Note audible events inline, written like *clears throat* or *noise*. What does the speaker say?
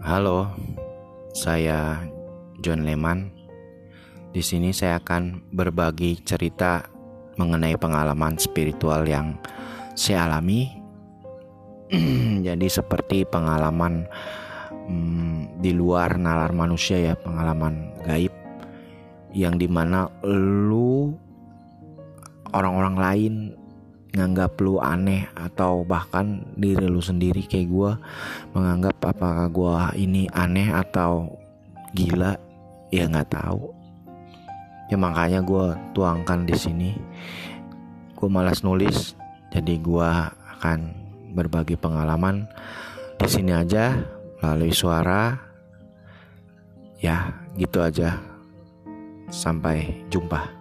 Halo, saya John Leman. Di sini saya akan berbagi cerita mengenai pengalaman spiritual yang saya alami. *clears throat* Jadi seperti pengalaman hmm, di luar nalar manusia ya, pengalaman gaib yang di mana lu orang-orang lain nganggap lu aneh atau bahkan diri lu sendiri kayak gue menganggap apakah gue ini aneh atau gila ya nggak tahu. Ya makanya gue tuangkan di sini. Gue malas nulis jadi gue akan berbagi pengalaman di sini aja melalui suara. Ya gitu aja. Sampai jumpa